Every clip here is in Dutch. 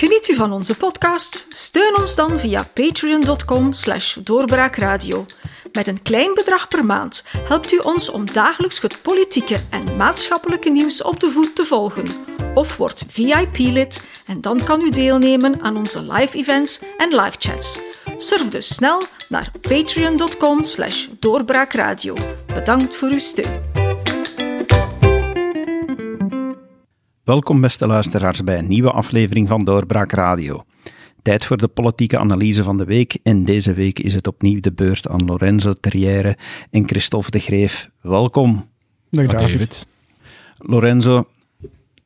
Geniet u van onze podcast? Steun ons dan via patreon.com slash doorbraakradio. Met een klein bedrag per maand helpt u ons om dagelijks het politieke en maatschappelijke nieuws op de voet te volgen. Of word VIP-lid en dan kan u deelnemen aan onze live events en live chats. Surf dus snel naar patreon.com slash doorbraakradio. Bedankt voor uw steun. Welkom beste luisteraars bij een nieuwe aflevering van Doorbraak Radio. Tijd voor de politieke analyse van de week en deze week is het opnieuw de beurt aan Lorenzo Terrière en Christophe de Greef. Welkom. Dag David. Lorenzo,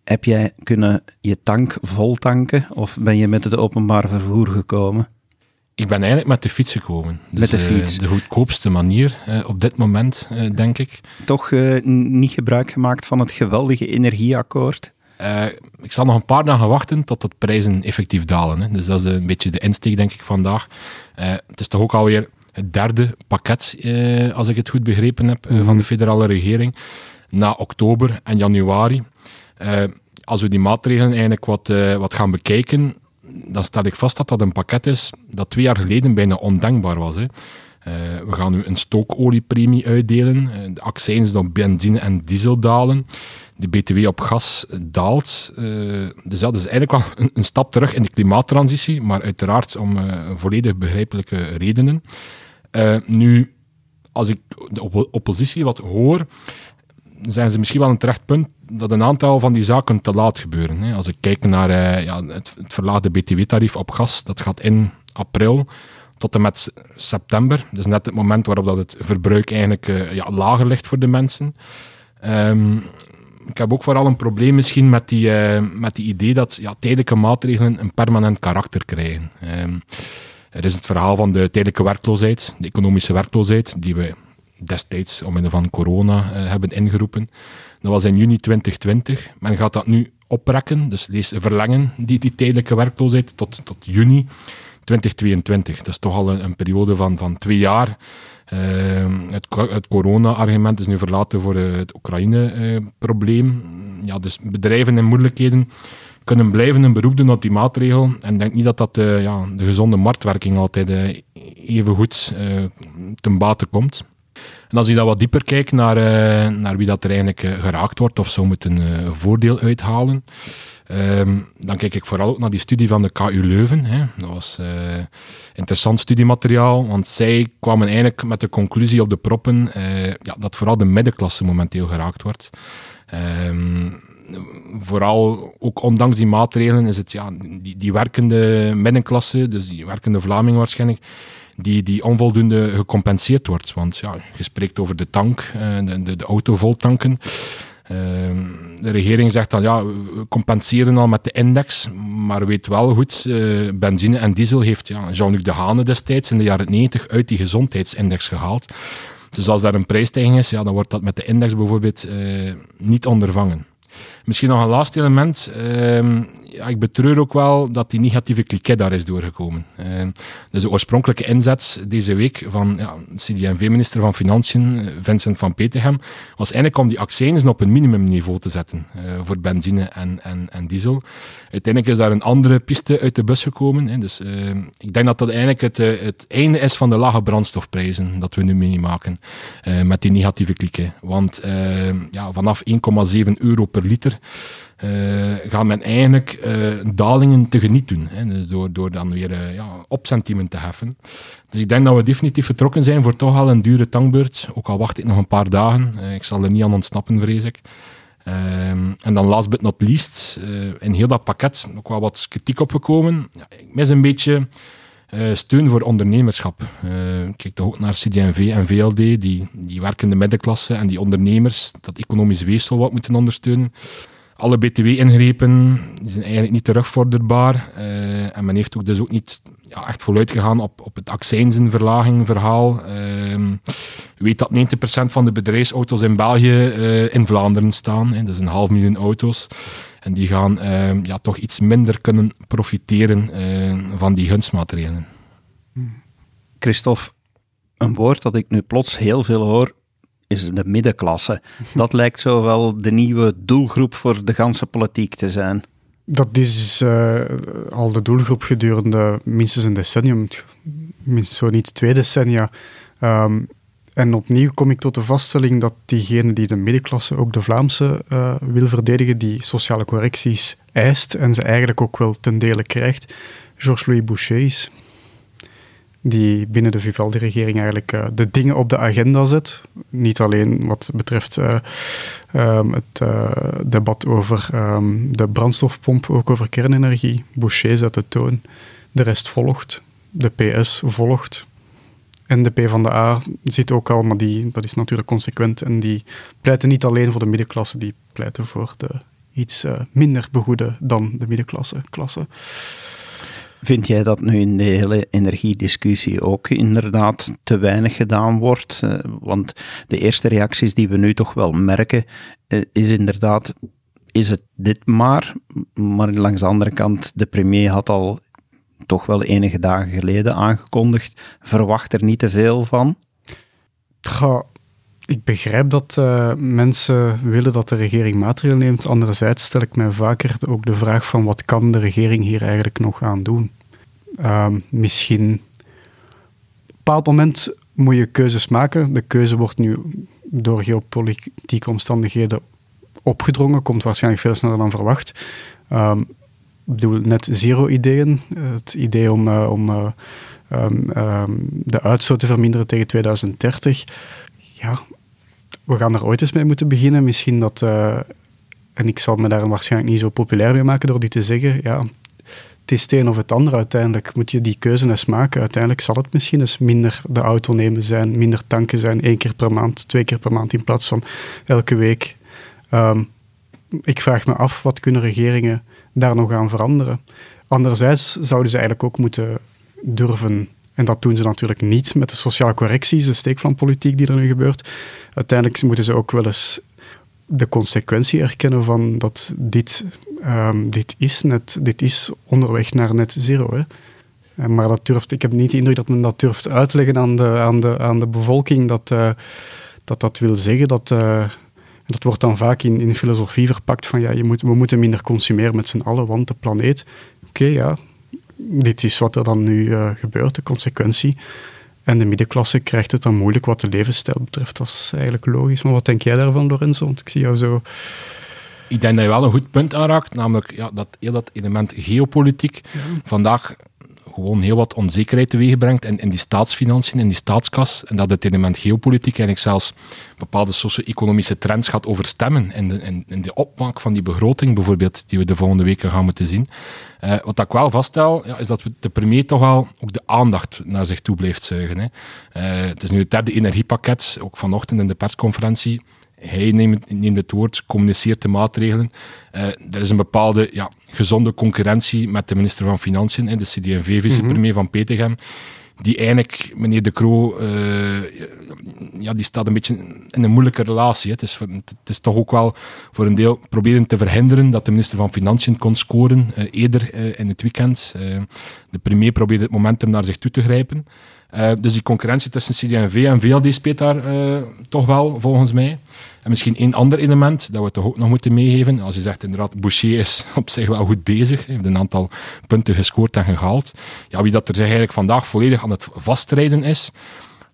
heb jij kunnen je tank vol tanken of ben je met het openbaar vervoer gekomen? Ik ben eigenlijk met de fiets gekomen. Dus, met de fiets? Uh, de goedkoopste manier uh, op dit moment, uh, denk ik. Toch niet gebruik gemaakt van het geweldige energieakkoord? Ik zal nog een paar dagen wachten tot de prijzen effectief dalen. Hè. Dus dat is een beetje de insteek, denk ik, vandaag. het is toch ook alweer het derde pakket, als ik het goed begrepen heb, mm. van de federale regering. Na oktober en januari. als we die maatregelen eigenlijk wat, wat gaan bekijken, dan stel ik vast dat dat een pakket is dat twee jaar geleden bijna ondenkbaar was. Hè. Uh, we gaan nu een stookoliepremie uitdelen. Uh, de accijns op benzine en diesel dalen. De BTW op gas daalt. Uh, dus dat is eigenlijk wel een, een, stap terug in de klimaattransitie, maar uiteraard om volledig begrijpelijke redenen. nu, als ik de op oppositie wat hoor, zijn ze misschien wel een terecht punt dat een aantal van die zaken te laat gebeuren. Hè. Als ik kijk naar ja, het, het verlaagde btw-tarief op gas, dat gaat in april tot en met september. Dat is net het moment waarop dat het verbruik eigenlijk uh, ja, lager ligt voor de mensen. Um, ik heb ook vooral een probleem misschien met die, uh, met die idee dat ja, tijdelijke maatregelen een permanent karakter krijgen. Um, er is het verhaal van de tijdelijke werkloosheid, de economische werkloosheid, die we destijds omwille van corona uh, hebben ingeroepen. Dat was in juni 2020. Men gaat dat nu oprekken, dus verlengen, die, die tijdelijke werkloosheid, tot, tot juni 2022. Dat is toch al een, een periode van, van twee jaar. Uh, het, corona-argument is nu verlaten voor uh, het Oekraïne-probleem. ja, dus bedrijven in moeilijkheden kunnen blijven een beroep doen op die maatregel. En ik denk niet dat dat uh, ja, de gezonde marktwerking altijd even goed ten bate komt. En als je dat wat dieper kijkt naar, naar wie dat er eigenlijk geraakt wordt of zou moeten uh, voordeel uithalen, um, dan kijk ik vooral ook naar die studie van de KU Leuven. Hè. Dat was interessant studiemateriaal, want zij kwamen eigenlijk met de conclusie op de proppen ja, dat vooral de middenklasse momenteel geraakt wordt. Um, vooral ook ondanks die maatregelen is het ja, die, die werkende middenklasse, dus die werkende Vlaming waarschijnlijk, die, die onvoldoende gecompenseerd wordt. Want ja, je spreekt over de tank, eh, de, de, de auto vol tanken. Ehm, de regering zegt dan ja, we compenseren al met de index, maar weet wel goed, uh, benzine en diesel heeft ja, Jean-Luc de Hane destijds in de jaren 90 uit die gezondheidsindex gehaald. Dus als daar een prijsstijging is, ja, dan wordt dat met de index bijvoorbeeld uh, niet ondervangen. Misschien nog een laatste element. Uh, ja, ik betreur ook wel dat die negatieve kliket daar is doorgekomen. Uh, dus de oorspronkelijke inzet deze week van ja, CD&V-minister van Financiën, Vincent van Petegem, was eigenlijk om die accijnzen op een minimumniveau te zetten uh, voor benzine en, en, en diesel. Uiteindelijk is daar een andere piste uit de bus gekomen. Hè. Dus uh, ik denk dat dat eigenlijk het, uh, het einde is van de lage brandstofprijzen dat we nu meemaken uh, met die negatieve klikken. Want ja, vanaf 1,7 euro per liter uh, gaat men eigenlijk uh, dalingen tegemoet doen. Hè, dus door, door dan weer uh, ja, opcentiemen te heffen. Dus ik denk dat we definitief vertrokken zijn voor toch al een dure tankbeurt. Ook al wacht ik nog een paar dagen. ik zal er niet aan ontsnappen, vrees ik. Ehm, en dan last but not least, in heel dat pakket ook wel wat kritiek opgekomen. Ja, ik mis een beetje steun voor ondernemerschap. kijk toch ook naar CD&V en VLD, die, die werkende middenklasse en die ondernemers, dat economisch weefsel wat moeten ondersteunen alle btw-ingrepen zijn eigenlijk niet terugvorderbaar. Uh, en men heeft ook dus ook niet ja, echt voluit gegaan op, op het accijnzenverlaging verhaal. Uh, weet dat 90% van de bedrijfsauto's in België uh, in Vlaanderen staan. Hè, dus een half miljoen auto's. En die gaan uh, ja, toch iets minder kunnen profiteren van die gunstmaatregelen. Christophe, een woord dat ik nu plots heel veel hoor, is de middenklasse. Dat lijkt zo wel de nieuwe doelgroep voor de ganse politiek te zijn. Dat is uh, al de doelgroep gedurende minstens een decennium, minstens zo niet twee decennia. Um, en opnieuw kom ik tot de vaststelling dat diegene die de middenklasse, ook de Vlaamse, uh, wil verdedigen, die sociale correcties eist en ze eigenlijk ook wel ten dele krijgt, Georges-Louis Boucher is. Die binnen de Vivaldi-regering eigenlijk uh, de dingen op de agenda zet. Niet alleen wat betreft uh, um, het debat over um, de brandstofpomp, ook over kernenergie. Boucher zet de toon. De rest volgt. De PS volgt. En de PvdA zit ook al, maar die, dat is natuurlijk consequent. En die pleiten niet alleen voor de middenklasse, die pleiten voor de iets uh, minder begoede dan de middenklasse. Klasse. Vind jij dat nu in de hele energiediscussie ook inderdaad te weinig gedaan wordt? Uh, want de eerste reacties die we nu toch wel merken, uh, is inderdaad, is het dit maar? Maar langs de andere kant, de premier had al toch wel enige dagen geleden aangekondigd. Verwacht er niet te veel van? Ik begrijp dat uh, mensen willen dat de regering maatregelen neemt. Anderzijds stel ik mij vaker ook de vraag van wat kan de regering hier eigenlijk nog aan doen? Uh, misschien... Op een bepaald moment moet je keuzes maken. De keuze wordt nu door geopolitieke omstandigheden opgedrongen, komt waarschijnlijk veel sneller dan verwacht. Um, bedoel, net zero ideeën. Het idee om, uh, om uh, um, um, de uitstoot te verminderen tegen 2030. Ja, we gaan er ooit eens mee moeten beginnen. Misschien dat, uh, en ik zal me daar waarschijnlijk niet zo populair mee maken door die te zeggen. Ja, het is het een of het ander uiteindelijk. Moet je die keuze eens maken. Uiteindelijk zal het misschien eens minder de auto nemen zijn, minder tanken zijn, één keer per maand, twee keer per maand in plaats van elke week. Um, ik vraag me af, wat kunnen regeringen daar nog aan veranderen. Anderzijds zouden ze eigenlijk ook moeten durven, en dat doen ze natuurlijk niet met de sociale correcties, de steekvlampolitiek die er nu gebeurt. Uiteindelijk moeten ze ook wel eens de consequentie erkennen van dat dit, um, dit, is, net, dit is onderweg naar net zero. Hè. Eh, maar dat durft, ik heb niet de indruk dat men dat durft uitleggen aan de, aan de, aan de bevolking, dat, uh, dat dat wil zeggen dat, uh, dat wordt dan vaak in, in filosofie verpakt van ja, je moet, we moeten minder consumeren met z'n allen, want de planeet. Oké, ja, dit is wat er dan nu uh, gebeurt, de consequentie. En de middenklasse krijgt het dan moeilijk wat de levensstijl betreft. Dat is eigenlijk logisch. Maar wat denk jij daarvan, Lorenzo? Want ik zie jou zo... Ik denk dat je wel een goed punt aanraakt, namelijk ja, dat, heel dat element geopolitiek. Ja. Vandaag gewoon heel wat onzekerheid teweeg brengt in, in die staatsfinanciën, in die staatskas. En dat het element geopolitiek eigenlijk zelfs bepaalde socio-economische trends gaat overstemmen in de, in, in, de opmaak van die begroting bijvoorbeeld, die we de volgende weken gaan moeten zien. Uh, wat ik wel vaststel, ja, is dat de premier toch wel ook de aandacht naar zich toe blijft zuigen. Hè. Uh, het is nu het derde energiepakket, ook vanochtend in de persconferentie hij neemt, neemt, het woord, communiceert de maatregelen. Uh, er is een bepaalde ja, gezonde concurrentie met de minister van Financiën, de CD&V-vicepremier mm -hmm. van Petegem, die eigenlijk, meneer De Croo, uh, ja, die staat een beetje in een moeilijke relatie. Het is, het is toch ook wel voor een deel proberen te verhinderen dat de minister van Financiën kon scoren, uh, eerder in het weekend. de premier probeerde het momentum naar zich toe te grijpen. dus die concurrentie tussen CD&V en VLD speelt daar toch wel, volgens mij. En misschien één ander element dat we toch ook nog moeten meegeven. Als je zegt inderdaad, Boucher is op zich wel goed bezig. heeft een aantal punten gescoord en gehaald. Ja, wie dat er zich eigenlijk vandaag volledig aan het vastrijden is,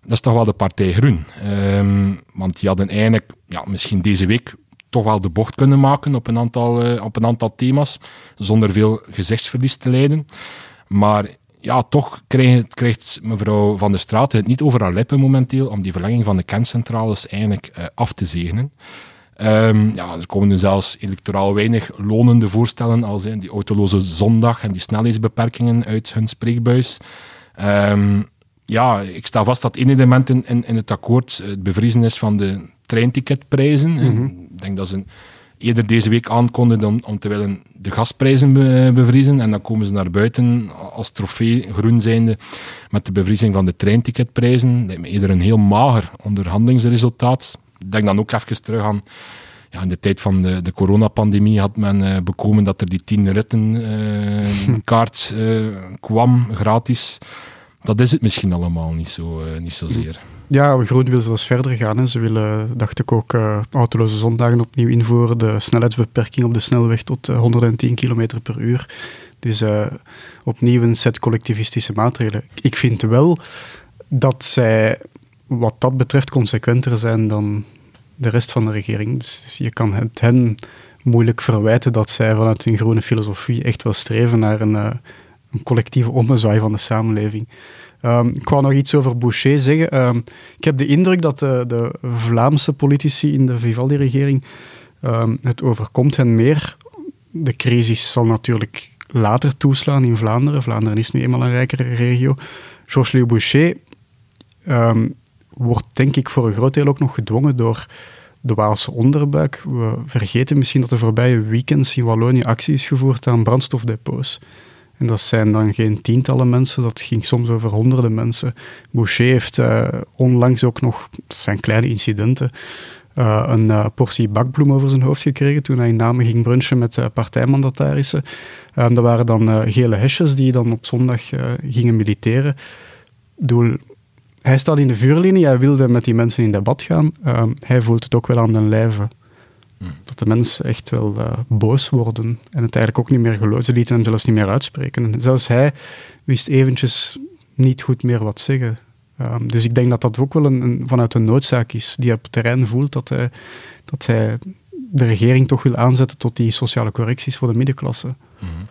dat is toch wel de Partij Groen. Um, want die hadden eigenlijk, ja, misschien deze week toch wel de bocht kunnen maken op een aantal, uh, op een aantal thema's, zonder veel gezichtsverlies te leiden. Maar ja, toch krijgt, krijgt, mevrouw Van der Straat het niet over haar lippen momenteel om die verlenging van de kerncentrales eigenlijk uh, af te zegenen. Um, ja, er komen nu zelfs electoraal weinig lonende voorstellen als uh, die autoloze zondag en die snelheidsbeperkingen uit hun spreekbuis. Um, ja, ik sta vast dat één element in, in, in, het akkoord het bevriezen is van de treinticketprijzen. Mm -hmm. Ik denk dat ze eerder deze week aankondigden om, om te willen de gasprijzen be, bevriezen. En dan komen ze naar buiten als trofee groen zijnde met de bevriezing van de treinticketprijzen. Dat me eerder een heel mager onderhandelingsresultaat. Ik denk dan ook even terug aan ja, in de tijd van de, de coronapandemie had men uh, bekomen dat er die tien ritten uh, kaart uh, kwam, gratis. Dat is het misschien allemaal niet, zo, niet zozeer. Ja, Groen wil zelfs verder gaan. Ze willen, dacht ik ook, uh, autoloze zondagen opnieuw invoeren. De snelheidsbeperking op de snelweg tot 110 km per uur. Dus uh, opnieuw een set collectivistische maatregelen. Ik vind wel dat zij wat dat betreft consequenter zijn dan de rest van de regering. Dus je kan het hen moeilijk verwijten dat zij vanuit hun groene filosofie echt wel streven naar een, een collectieve ommezwaai van de samenleving. Um, ik wou nog iets over Boucher zeggen. Um, ik heb de indruk dat de, de Vlaamse politici in de Vivaldi-regering um, het overkomt hen meer. De crisis zal natuurlijk later toeslaan in Vlaanderen. Vlaanderen is nu eenmaal een rijkere regio. Georges-Louis Boucher wordt denk ik voor een groot deel ook nog gedwongen door de Waalse onderbuik. We vergeten misschien dat de voorbije weekends in Wallonië actie is gevoerd aan brandstofdepots. En dat zijn dan geen tientallen mensen, dat ging soms over honderden mensen. Boucher heeft uh, onlangs ook nog, dat zijn kleine incidenten, uh, een uh, portie bakbloem over zijn hoofd gekregen toen hij in Namen ging brunchen met partijmandatarissen. dat waren dan gele hesjes die dan op zondag gingen militeren. Doel, hij staat in de vuurlinie, hij wilde met die mensen in debat gaan. hij voelt het ook wel aan den lijve. Dat de mensen echt wel uh, boos worden en het eigenlijk ook niet meer geloven. Ze lieten hem zelfs niet meer uitspreken. En zelfs hij wist eventjes niet goed meer wat zeggen. Um, dus ik denk dat dat ook wel een, vanuit een noodzaak is, die op het terrein voelt dat hij, dat hij de regering toch wil aanzetten tot die sociale correcties voor de middenklasse. Hmm.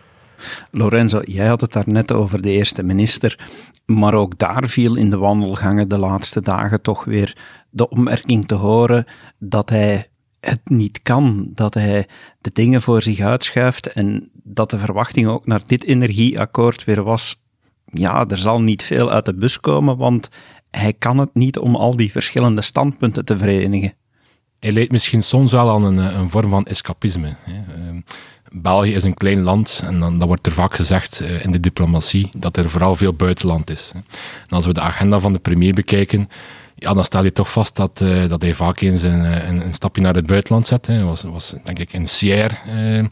Lorenzo, jij had het daar net over de eerste minister, maar ook daar viel in de wandelgangen de laatste dagen toch weer de opmerking te horen dat hij het niet kan, dat hij de dingen voor zich uitschuift en dat de verwachting ook naar dit energieakkoord weer was, ja, er zal niet veel uit de bus komen, want hij kan het niet om al die verschillende standpunten te verenigen. Hij leidt misschien soms wel aan een, een vorm van escapisme. Hè. Ehm, België is een klein land en dan, dan wordt er vaak gezegd uh, in de diplomatie dat er vooral veel buitenland is. En als we de agenda van de premier bekijken, ja, dan stel je toch vast dat, uh, dat hij vaak eens een, eh, een, een, stapje naar het buitenland zet. Hij was, was denk ik in Sierre uh,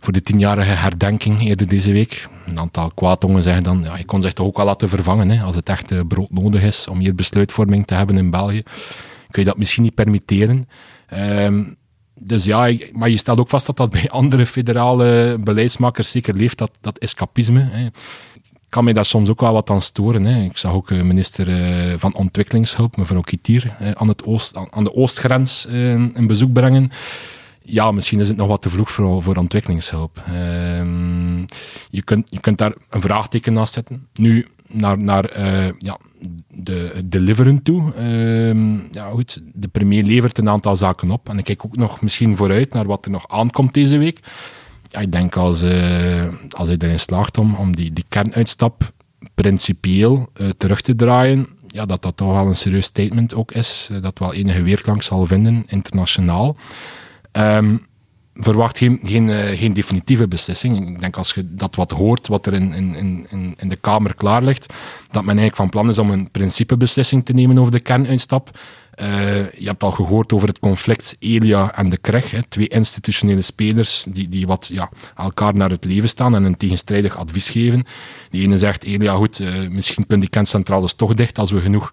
voor de tienjarige herdenking eerder deze week. Een aantal kwaadongen zeggen dan, ja, je kon zich toch ook wel laten vervangen. Hè, als het echt uh, brood nodig is om hier besluitvorming te hebben in België, kun je dat misschien niet permitteren. Um, dus ja, maar je stelt ook vast dat dat bij andere federale beleidsmakers zeker leeft, dat, dat escapisme. Hè kan mij daar soms ook wel wat aan storen. Hè. Ik zag ook uh, minister uh, van Ontwikkelingshulp, mevrouw Kitier, aan, het oost, aan, de oostgrens een bezoek brengen. Ja, misschien is het nog wat te vroeg voor, voor ontwikkelingshulp. Ehm, je, kunt, je kunt daar een vraagteken naast zetten. Nu, naar, naar ja, de deliveren toe. Ehm, ja, goed, de premier levert een aantal zaken op. En ik kijk ook nog misschien vooruit naar wat er nog aankomt deze week ja, ik denk als, uh, als hij erin slaagt om, om die, die kernuitstap principieel uh, terug te draaien, ja, dat dat toch wel een serieus statement ook is, uh, dat wel enige weerklank zal vinden internationaal. Um, verwacht geen, geen, geen definitieve beslissing. Ik denk als je dat wat hoort, wat er in, in, in, in de Kamer klaar ligt, dat men eigenlijk van plan is om een principebeslissing te nemen over de kernuitstap. Uh, je hebt al gehoord over het conflict Elia en de Kreg, hè, twee institutionele spelers die, die wat ja, elkaar naar het leven staan en een tegenstrijdig advies geven. Die ene zegt, Elia, goed, uh, misschien kunnen die kerncentrales toch dicht als we genoeg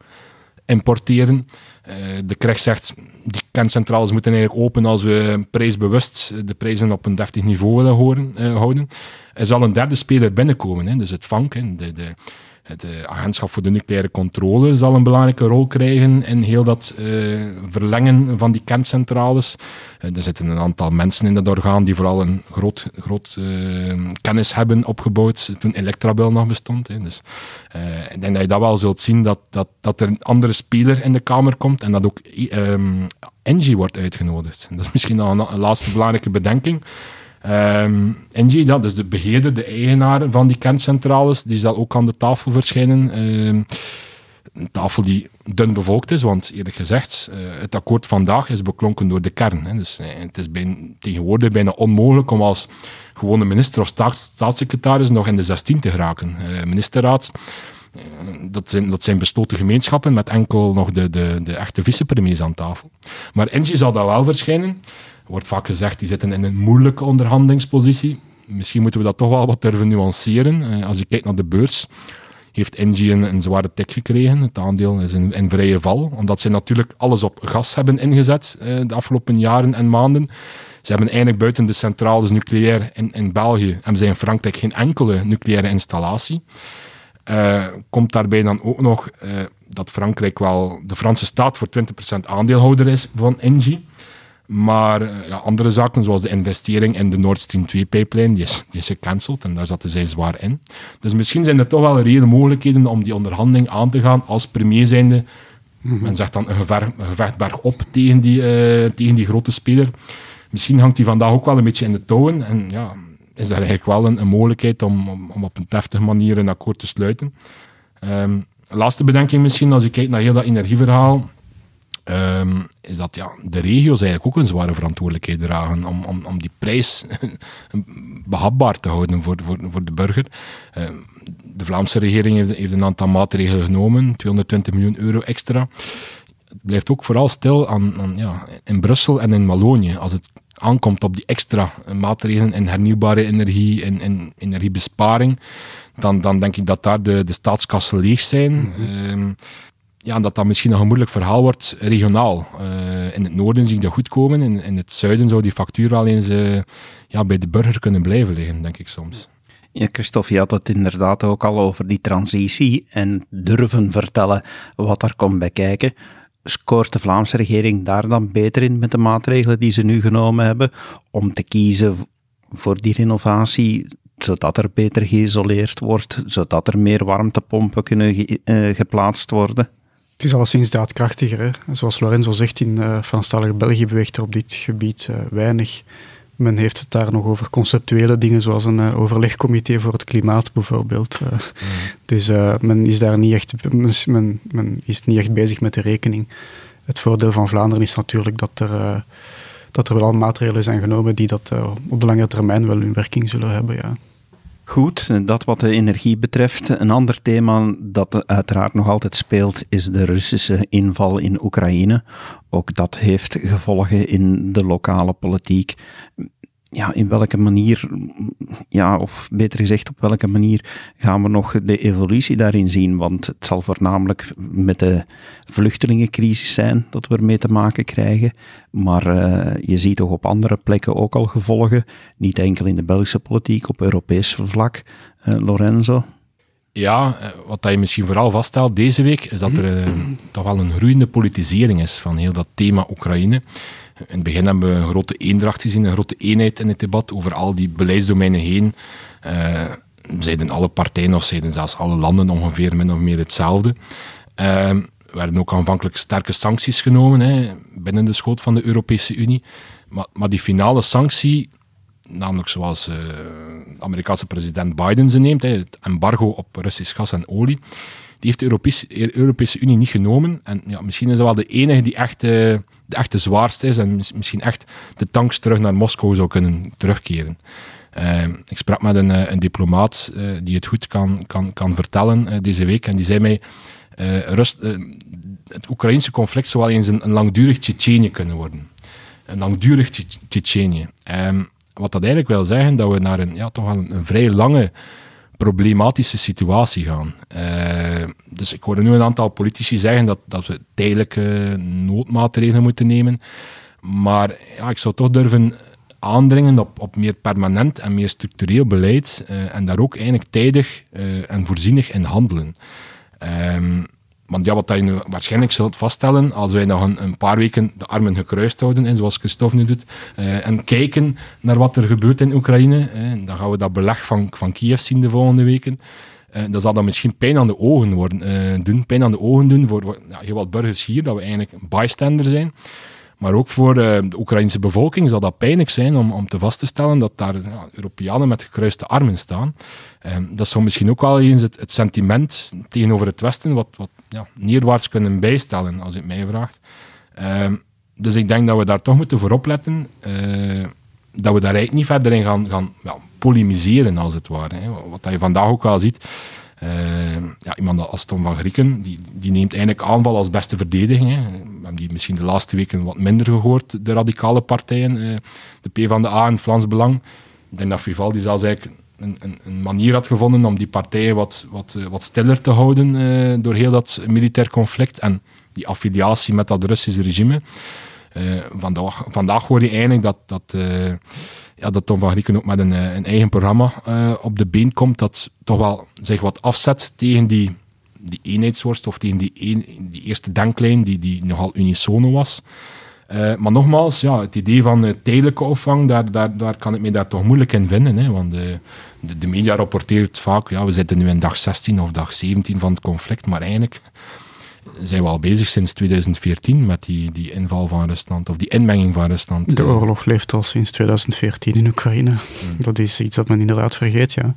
importeren. Uh, de Kreg zegt, die kerncentrales moeten eigenlijk open als we prijsbewust de prijzen op een deftig niveau willen houden. Er zal een derde speler binnenkomen, hè, dus het vank, hè, de, de het uh, agentschap voor de nucleaire controle zal een belangrijke rol krijgen in heel dat uh, verlengen van die kerncentrales. Uh, er zitten een aantal mensen in dat orgaan die vooral een groot, groot kennis hebben opgebouwd toen Electrabel nog bestond. Hè. Dus ik denk dat je dat wel zult zien, dat, dat, dat er een andere speler in de Kamer komt en dat ook um, Engie wordt uitgenodigd. Dat is misschien een, een laatste belangrijke bedenking. Um, Engie, dat is de beheerder, de eigenaar van die kerncentrales, die zal ook aan de tafel verschijnen. Um, een tafel die dun bevolkt is, want eerlijk gezegd, uh, het akkoord vandaag is beklonken door de kern. Hè. Dus uh, het is tegenwoordig bijna onmogelijk om als gewone minister of staatssecretaris nog in de 16 te geraken. Uh, ministerraad, dat, zijn, dat zijn besloten gemeenschappen met enkel nog de, de, de echte vicepremiers aan tafel. Maar Engie zal dat wel verschijnen wordt vaak gezegd, die zitten in een moeilijke onderhandelingspositie. Misschien moeten we dat toch wel wat durven nuanceren. Uh, als je kijkt naar de beurs, heeft Engie een, zware tik gekregen. Het aandeel is in, vrije val, omdat ze natuurlijk alles op gas hebben ingezet de afgelopen jaren en maanden. Ze hebben eigenlijk buiten de centrales nucleair in, in België, hebben ze in Frankrijk geen enkele nucleaire installatie. Uh, komt daarbij dan ook nog dat Frankrijk wel de Franse staat voor 20% aandeelhouder is van Engie. Maar uh, ja, andere zaken, zoals de investering in de Nord Stream 2-pipeline, die is, die is gecanceld en daar zaten zij zwaar in. Dus misschien zijn er toch wel reële mogelijkheden om die onderhandeling aan te gaan als premier zijnde. Mm Men zegt dan een gevecht, een gevecht bergop tegen die, tegen die grote speler. Misschien hangt die vandaag ook wel een beetje in de touwen. En ja, is er eigenlijk wel een, een mogelijkheid om, om, om, op een deftige manier een akkoord te sluiten. Um, laatste bedenking misschien, als je kijkt naar heel dat energieverhaal, um, is dat ja, de regio's eigenlijk ook een zware verantwoordelijkheid dragen om, om, om die prijs behapbaar te houden voor, voor, voor de burger. Um, de Vlaamse regering heeft, heeft, een aantal maatregelen genomen, 220 miljoen euro extra. Het blijft ook vooral stil aan, aan ja, in Brussel en in Wallonië. Als het aankomt op die extra maatregelen in hernieuwbare energie en, en energiebesparing, dan, dan denk ik dat daar de, de staatskassen leeg zijn. Mm ja, dat dat misschien een moeilijk verhaal wordt regionaal. Uh, in het noorden zie ik dat goed komen. In, in het zuiden zou die factuur wel eens uh, ja, bij de burger kunnen blijven liggen, denk ik soms. Ja, Christophe, je had het inderdaad ook al over die transitie en durven vertellen wat daar komt bij kijken. Scoort de Vlaamse regering daar dan beter in met de maatregelen die ze nu genomen hebben om te kiezen voor die renovatie, zodat er beter geïsoleerd wordt, zodat er meer warmtepompen kunnen geplaatst worden? Het is alleszins daadkrachtiger. Hè? Zoals Lorenzo zegt, in uh, Franstalige België beweegt er op dit gebied uh, weinig. Men heeft het daar nog over conceptuele dingen, zoals een uh, overlegcomité voor het klimaat bijvoorbeeld. Mm. Dus men is daar niet echt, men, men, is niet echt bezig met de rekening. Het voordeel van Vlaanderen is natuurlijk dat er, dat er wel al maatregelen zijn genomen die dat op de lange termijn wel hun werking zullen hebben. Ja. Goed, dat wat de energie betreft. Een ander thema dat uiteraard nog altijd speelt is de Russische inval in Oekraïne. Ook dat heeft gevolgen in de lokale politiek ja, in welke manier, ja, of beter gezegd, op welke manier gaan we nog de evolutie daarin zien? Want het zal voornamelijk met de vluchtelingencrisis zijn dat we ermee te maken krijgen. Maar uh, je ziet toch op andere plekken ook al gevolgen. Niet enkel in de Belgische politiek, op Europees vlak. Uh, Lorenzo? Ja, eh, wat je misschien vooral vaststelt deze week, is dat er toch wel een groeiende politisering is van heel dat thema Oekraïne. In het begin hebben we een grote eendracht gezien, een grote eenheid in het debat over al die beleidsdomeinen heen. Uh, zeiden alle partijen of zeiden zelfs alle landen ongeveer min of meer hetzelfde. Uh, er werden ook aanvankelijk sterke sancties genomen hè, binnen de schoot van de Europese Unie. Maar, maar die finale sanctie, namelijk zoals uh, Amerikaanse president Biden ze neemt, hè, het embargo op Russisch gas en olie, die heeft de Europese, Europese Unie niet genomen. En ja, misschien is dat wel de enige die echt de echte zwaarste is en misschien echt de tanks terug naar Moskou zou kunnen terugkeren. Uh, ik sprak met een, eh, een diplomaat uh, die het goed kan, kan, kan vertellen uh, deze week en die zei mij, rust, het Oekraïnse conflict zou wel eens een, langdurig Tsjetsjenië kunnen worden. Een langdurig Tsjetsjenië. Um, wat dat eigenlijk wil zeggen, dat we naar een, ja, toch wel een, een vrij lange problematische situatie gaan. Uh, dus ik hoorde nu een aantal politici zeggen dat, dat we tijdelijke noodmaatregelen moeten nemen. Maar ja, ik zou toch durven aandringen op, op meer permanent en meer structureel beleid uh, en daar ook eigenlijk tijdig uh, en voorzienig in handelen. Um, want ja, wat je nu waarschijnlijk zult vaststellen, als wij nog een, een paar weken de armen gekruist houden, en zoals Christophe nu doet, uh, en kijken naar wat er gebeurt in Oekraïne, dan gaan we dat beleg van, van Kiev zien de volgende weken. Uh, dat zal dan misschien pijn aan de ogen worden, doen, pijn aan de ogen doen voor, voor ja, heel wat burgers hier, dat we eigenlijk een bystander zijn. Maar ook voor de Oekraïnse bevolking zal dat pijnlijk zijn om, om te vast te stellen dat daar Europeanen met gekruiste armen staan. Um, dat zou misschien ook wel eens het, het, sentiment tegenover het Westen wat, wat ja, neerwaarts kunnen bijstellen, als je mij vraagt. Um, dus ik denk dat we daar toch moeten voor opletten. Uh, dat we daar eigenlijk niet verder in gaan, gaan ja, polemiseren, als het ware. Hè. Wat je vandaag ook wel ziet. Uh, ja, iemand als Tom van Grieken, die, die neemt eigenlijk aanval als beste verdediging. Hè. We hebben die misschien de laatste weken wat minder gehoord, de radicale partijen, uh, de PvdA en Vlaams Belang. Ik denk dat Vivaldi zelfs eigenlijk een, een, een, manier had gevonden om die partijen wat, wat, wat stiller te houden door heel dat militair conflict en die affiliatie met dat Russische regime. vandaag, vandaag hoor je eigenlijk dat, dat, ja, dat Tom van Grieken ook met een, een eigen programma op de been komt, dat toch wel zich wat afzet tegen die die eenheidsworst of tegen die, eerste denklijn die, die nogal unisono was. Uh, maar nogmaals, ja, het idee van tijdelijke opvang, daar, daar, daar kan ik me daar toch moeilijk in vinden. Hè, want de, de, de, media rapporteert vaak, ja, we zitten nu in dag 16 of dag 17 van het conflict, maar eigenlijk zijn we al bezig sinds 2014 met die, die inval van Rusland, of die inmenging van Rusland. De oorlog leeft al sinds 2014 in Oekraïne. Hmm. Dat is iets dat men inderdaad vergeet, ja.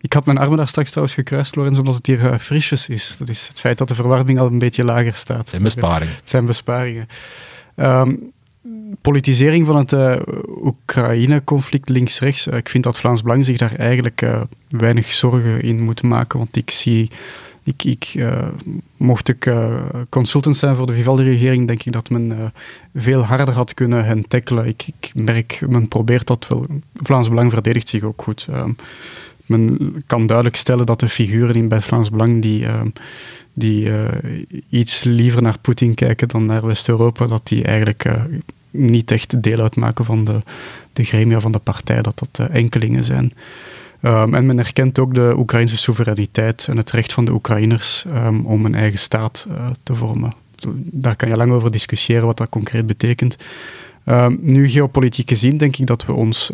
Ik had mijn armen daar straks trouwens gekruist, Lorenz, omdat het hier uh, frisjes is. Dat is het feit dat de verwarming al een beetje lager staat. Het zijn besparingen. Het zijn besparingen. Um, politisering van het uh, Oekraïne-conflict links-rechts. Uh, ik vind dat Vlaams Belang zich daar eigenlijk weinig zorgen in moet maken, want ik zie... Ik, ik mocht ik consultant zijn voor de Vivaldi-regering, denk ik dat men veel harder had kunnen hen tackelen. Ik, ik, merk, men probeert dat wel. Vlaams Belang verdedigt zich ook goed. Ehm, men kan duidelijk stellen dat de figuren in bij Vlaams Belang die, uh, die iets liever naar Poetin kijken dan naar West-Europa, dat die eigenlijk niet echt deel uitmaken van de, de gremia van de partij, dat dat enkelingen zijn. Um, en men erkent ook de Oekraïnse soevereiniteit en het recht van de Oekraïners um, om een eigen staat te vormen. Daar kan je lang over discussiëren wat dat concreet betekent. Um, nu, geopolitiek gezien, denk ik dat we ons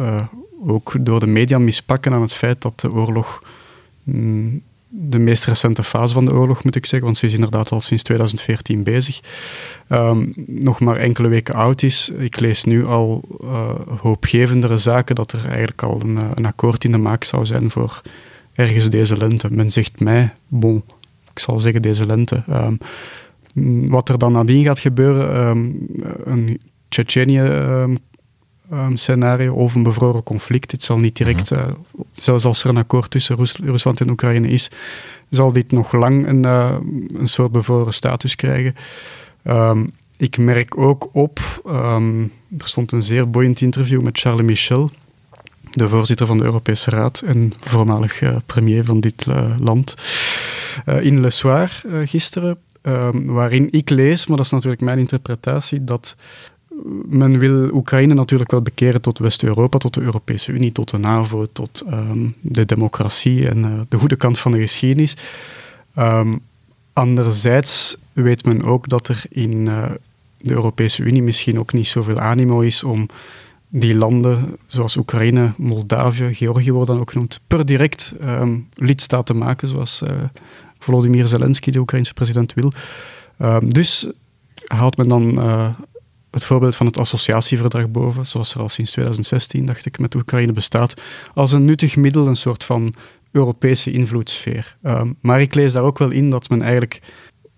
ook door de media mispakken aan het feit dat de oorlog, mm, de meest recente fase van de oorlog moet ik zeggen, want ze is inderdaad al sinds 2014 bezig, um, nog maar enkele weken oud is. Ik lees nu al uh, hoopgevendere zaken dat er eigenlijk al een, eh, een, akkoord in de maak zou zijn voor ergens deze lente. Men zegt mij, bon, ik zal zeggen deze lente. Um, wat er dan nadien gaat gebeuren, um, een Tsjetsjenië um, scenario of een bevroren conflict. Het zal niet direct, uh, zelfs als er een akkoord tussen Rusland en Oekraïne is, zal dit nog lang een, uh, een soort bevroren status krijgen. Um, ik merk ook op, um, er stond een zeer boeiend interview met Charles Michel, de voorzitter van de Europese Raad en voormalig uh, premier van dit land, in Le Soir gisteren. waarin ik lees, maar dat is natuurlijk mijn interpretatie, dat men wil Oekraïne natuurlijk wel bekeren tot West-Europa, tot de Europese Unie, tot de NAVO, tot ehm, de democratie en uh, de goede kant van de geschiedenis. Um, anderzijds weet men ook dat er in uh, de Europese Unie misschien ook niet zoveel animo is om die landen, zoals Oekraïne, Moldavië, Georgië worden dan ook genoemd, per direct um, lidstaat te maken, zoals uh, Volodymyr Zelensky, de Oekraïnse president, wil. dus haalt men dan het voorbeeld van het associatieverdrag boven, zoals er al sinds 2016, dacht ik, met Oekraïne bestaat, als een nuttig middel, een soort van Europese invloedssfeer. Ehm, maar ik lees daar ook wel in dat men eigenlijk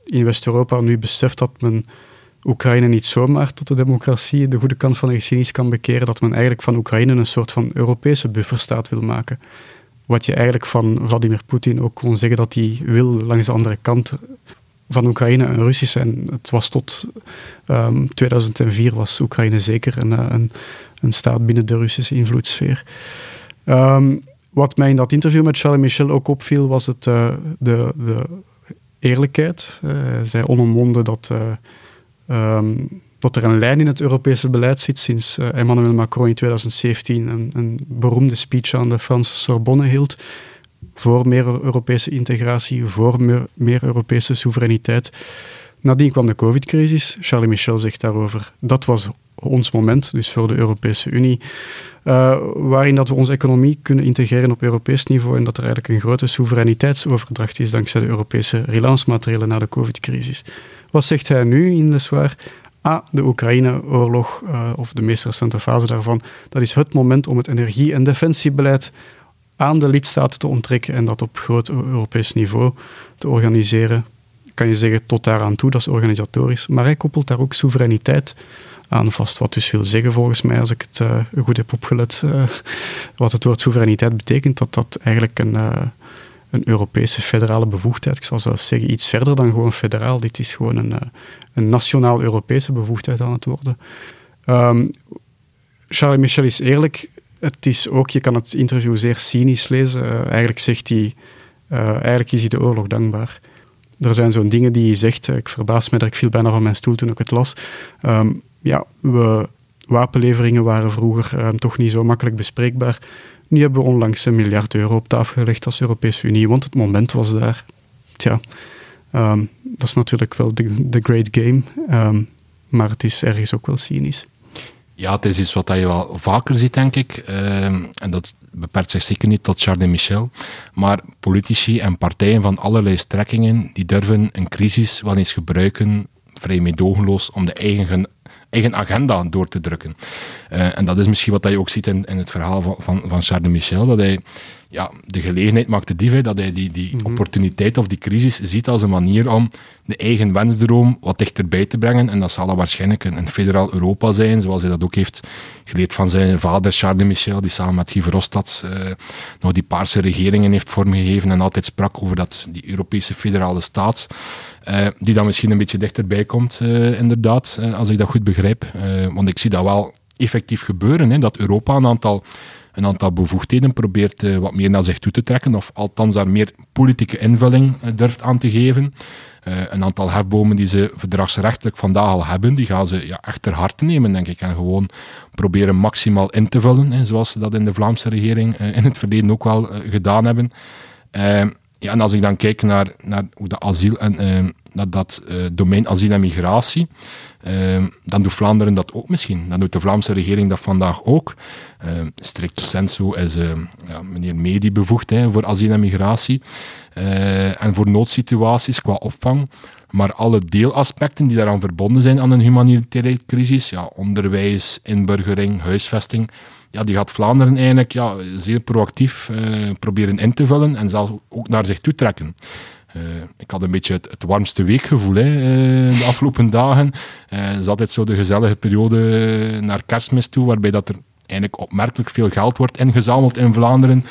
in West-Europa nu beseft dat men Oekraïne niet zomaar tot de democratie, de goede kant van de geschiedenis kan bekeren, dat men eigenlijk van Oekraïne een soort van Europese bufferstaat wil maken. Wat je eigenlijk van Vladimir Poetin ook kon zeggen dat hij wil langs de andere kant van Oekraïne een Russische. En het was tot 2004 ehm, was Oekraïne zeker een, eh, een, een, staat binnen de Russische invloedssfeer. Um, wat mij in dat interview met Charles Michel ook opviel, was het, uh, de, de eerlijkheid. Uh, zei onomwonden dat, um, dat er een lijn in het Europese beleid zit sinds Emmanuel Macron in 2017 een, een beroemde speech aan de Franse Sorbonne hield voor meer Europese integratie, voor meer, Europese soevereiniteit. Nadien kwam de COVID-crisis. Charlie Michel zegt daarover, dat was ons moment, dus voor de Europese Unie, uh, waarin dat we onze economie kunnen integreren op Europees niveau en dat er eigenlijk een grote soevereiniteitsoverdracht is dankzij de Europese relance-materialen na de COVID-crisis. Wat zegt hij nu in de zwaar? Ah, de Oekraïne-oorlog, uh, of de meest recente fase daarvan, dat is het moment om het energie- en defensiebeleid aan de lidstaten te onttrekken en dat op groot Europees niveau te organiseren. Kan je zeggen tot daaraan toe, dat is organisatorisch. Maar hij koppelt daar ook soevereiniteit aan vast. Wat dus wil zeggen, volgens mij, als ik het uh, goed heb opgelet, uh, wat het woord soevereiniteit betekent, dat dat eigenlijk een, uh, een Europese federale bevoegdheid, ik zal zelfs zeggen iets verder dan gewoon federaal, dit is gewoon een, een nationaal-Europese bevoegdheid aan het worden. Um, Charles Michel is eerlijk, het is ook, je kan het interview zeer cynisch lezen. Uh, eigenlijk zegt hij, uh, eigenlijk is hij de oorlog dankbaar. Er zijn zo'n dingen die hij zegt, ik verbaas me dat ik viel bijna van mijn stoel toen ik het las. Um, ja, wapenleveringen waren vroeger toch niet zo makkelijk bespreekbaar. Nu hebben we onlangs een miljard euro op tafel gelegd als Europese Unie, want het moment was daar. Tja, um, dat is natuurlijk wel de, de great game, um, maar het is ergens ook wel cynisch. Ja, het is iets wat je wel vaker ziet, denk ik. Uh, en dat beperkt zich zeker niet tot Charles Michel. Maar politici en partijen van allerlei strekkingen, die durven een crisis wel eens gebruiken, vrij meedogenloos, om de eigen eigen agenda door te drukken. Uh, en dat is misschien wat je ook ziet in, in het verhaal van, van, van Michel, dat hij ja, de gelegenheid maakt de dief, dat hij die, die mm -hmm. opportuniteit of die crisis ziet als een manier om de eigen wensdroom wat dichterbij te brengen. En dat zal waarschijnlijk een, een federaal Europa zijn, zoals hij dat ook heeft geleerd van zijn vader Charles Michel, die samen met Guy Verhofstadt uh, nog die paarse regeringen heeft vormgegeven en altijd sprak over dat, die Europese federale staat. Uh, die dan misschien een beetje dichterbij komt, uh, inderdaad, als ik dat goed begrijp. want ik zie dat wel effectief gebeuren, hè, dat Europa een aantal, een aantal bevoegdheden probeert wat meer naar zich toe te trekken, of althans daar meer politieke invulling durft aan te geven. een aantal hefbomen die ze verdragsrechtelijk vandaag al hebben, die gaan ze ja, echt ter harte nemen, denk ik, en gewoon proberen maximaal in te vullen, hè, zoals ze dat in de Vlaamse regering in het verleden ook wel gedaan hebben. Ja, en als ik dan kijk naar, naar hoe de asiel en naar dat domein asiel en migratie, uh, dan doet Vlaanderen dat ook misschien. Dan doet de Vlaamse regering dat vandaag ook. strict sensu is ja, meneer Medi bevoegd hè, voor asiel en migratie en voor noodsituaties qua opvang. Maar alle deelaspecten die daaraan verbonden zijn aan een humanitaire crisis, ja, onderwijs, inburgering, huisvesting, ja, die gaat Vlaanderen eigenlijk ja, zeer proactief uh, proberen in te vullen en zelfs ook naar zich toe trekken. Uh, ik had een beetje het, warmste weekgevoel hè, uh, de afgelopen dagen. Het is altijd zo de gezellige periode naar kerstmis toe, waarbij dat er eigenlijk opmerkelijk veel geld wordt ingezameld in Vlaanderen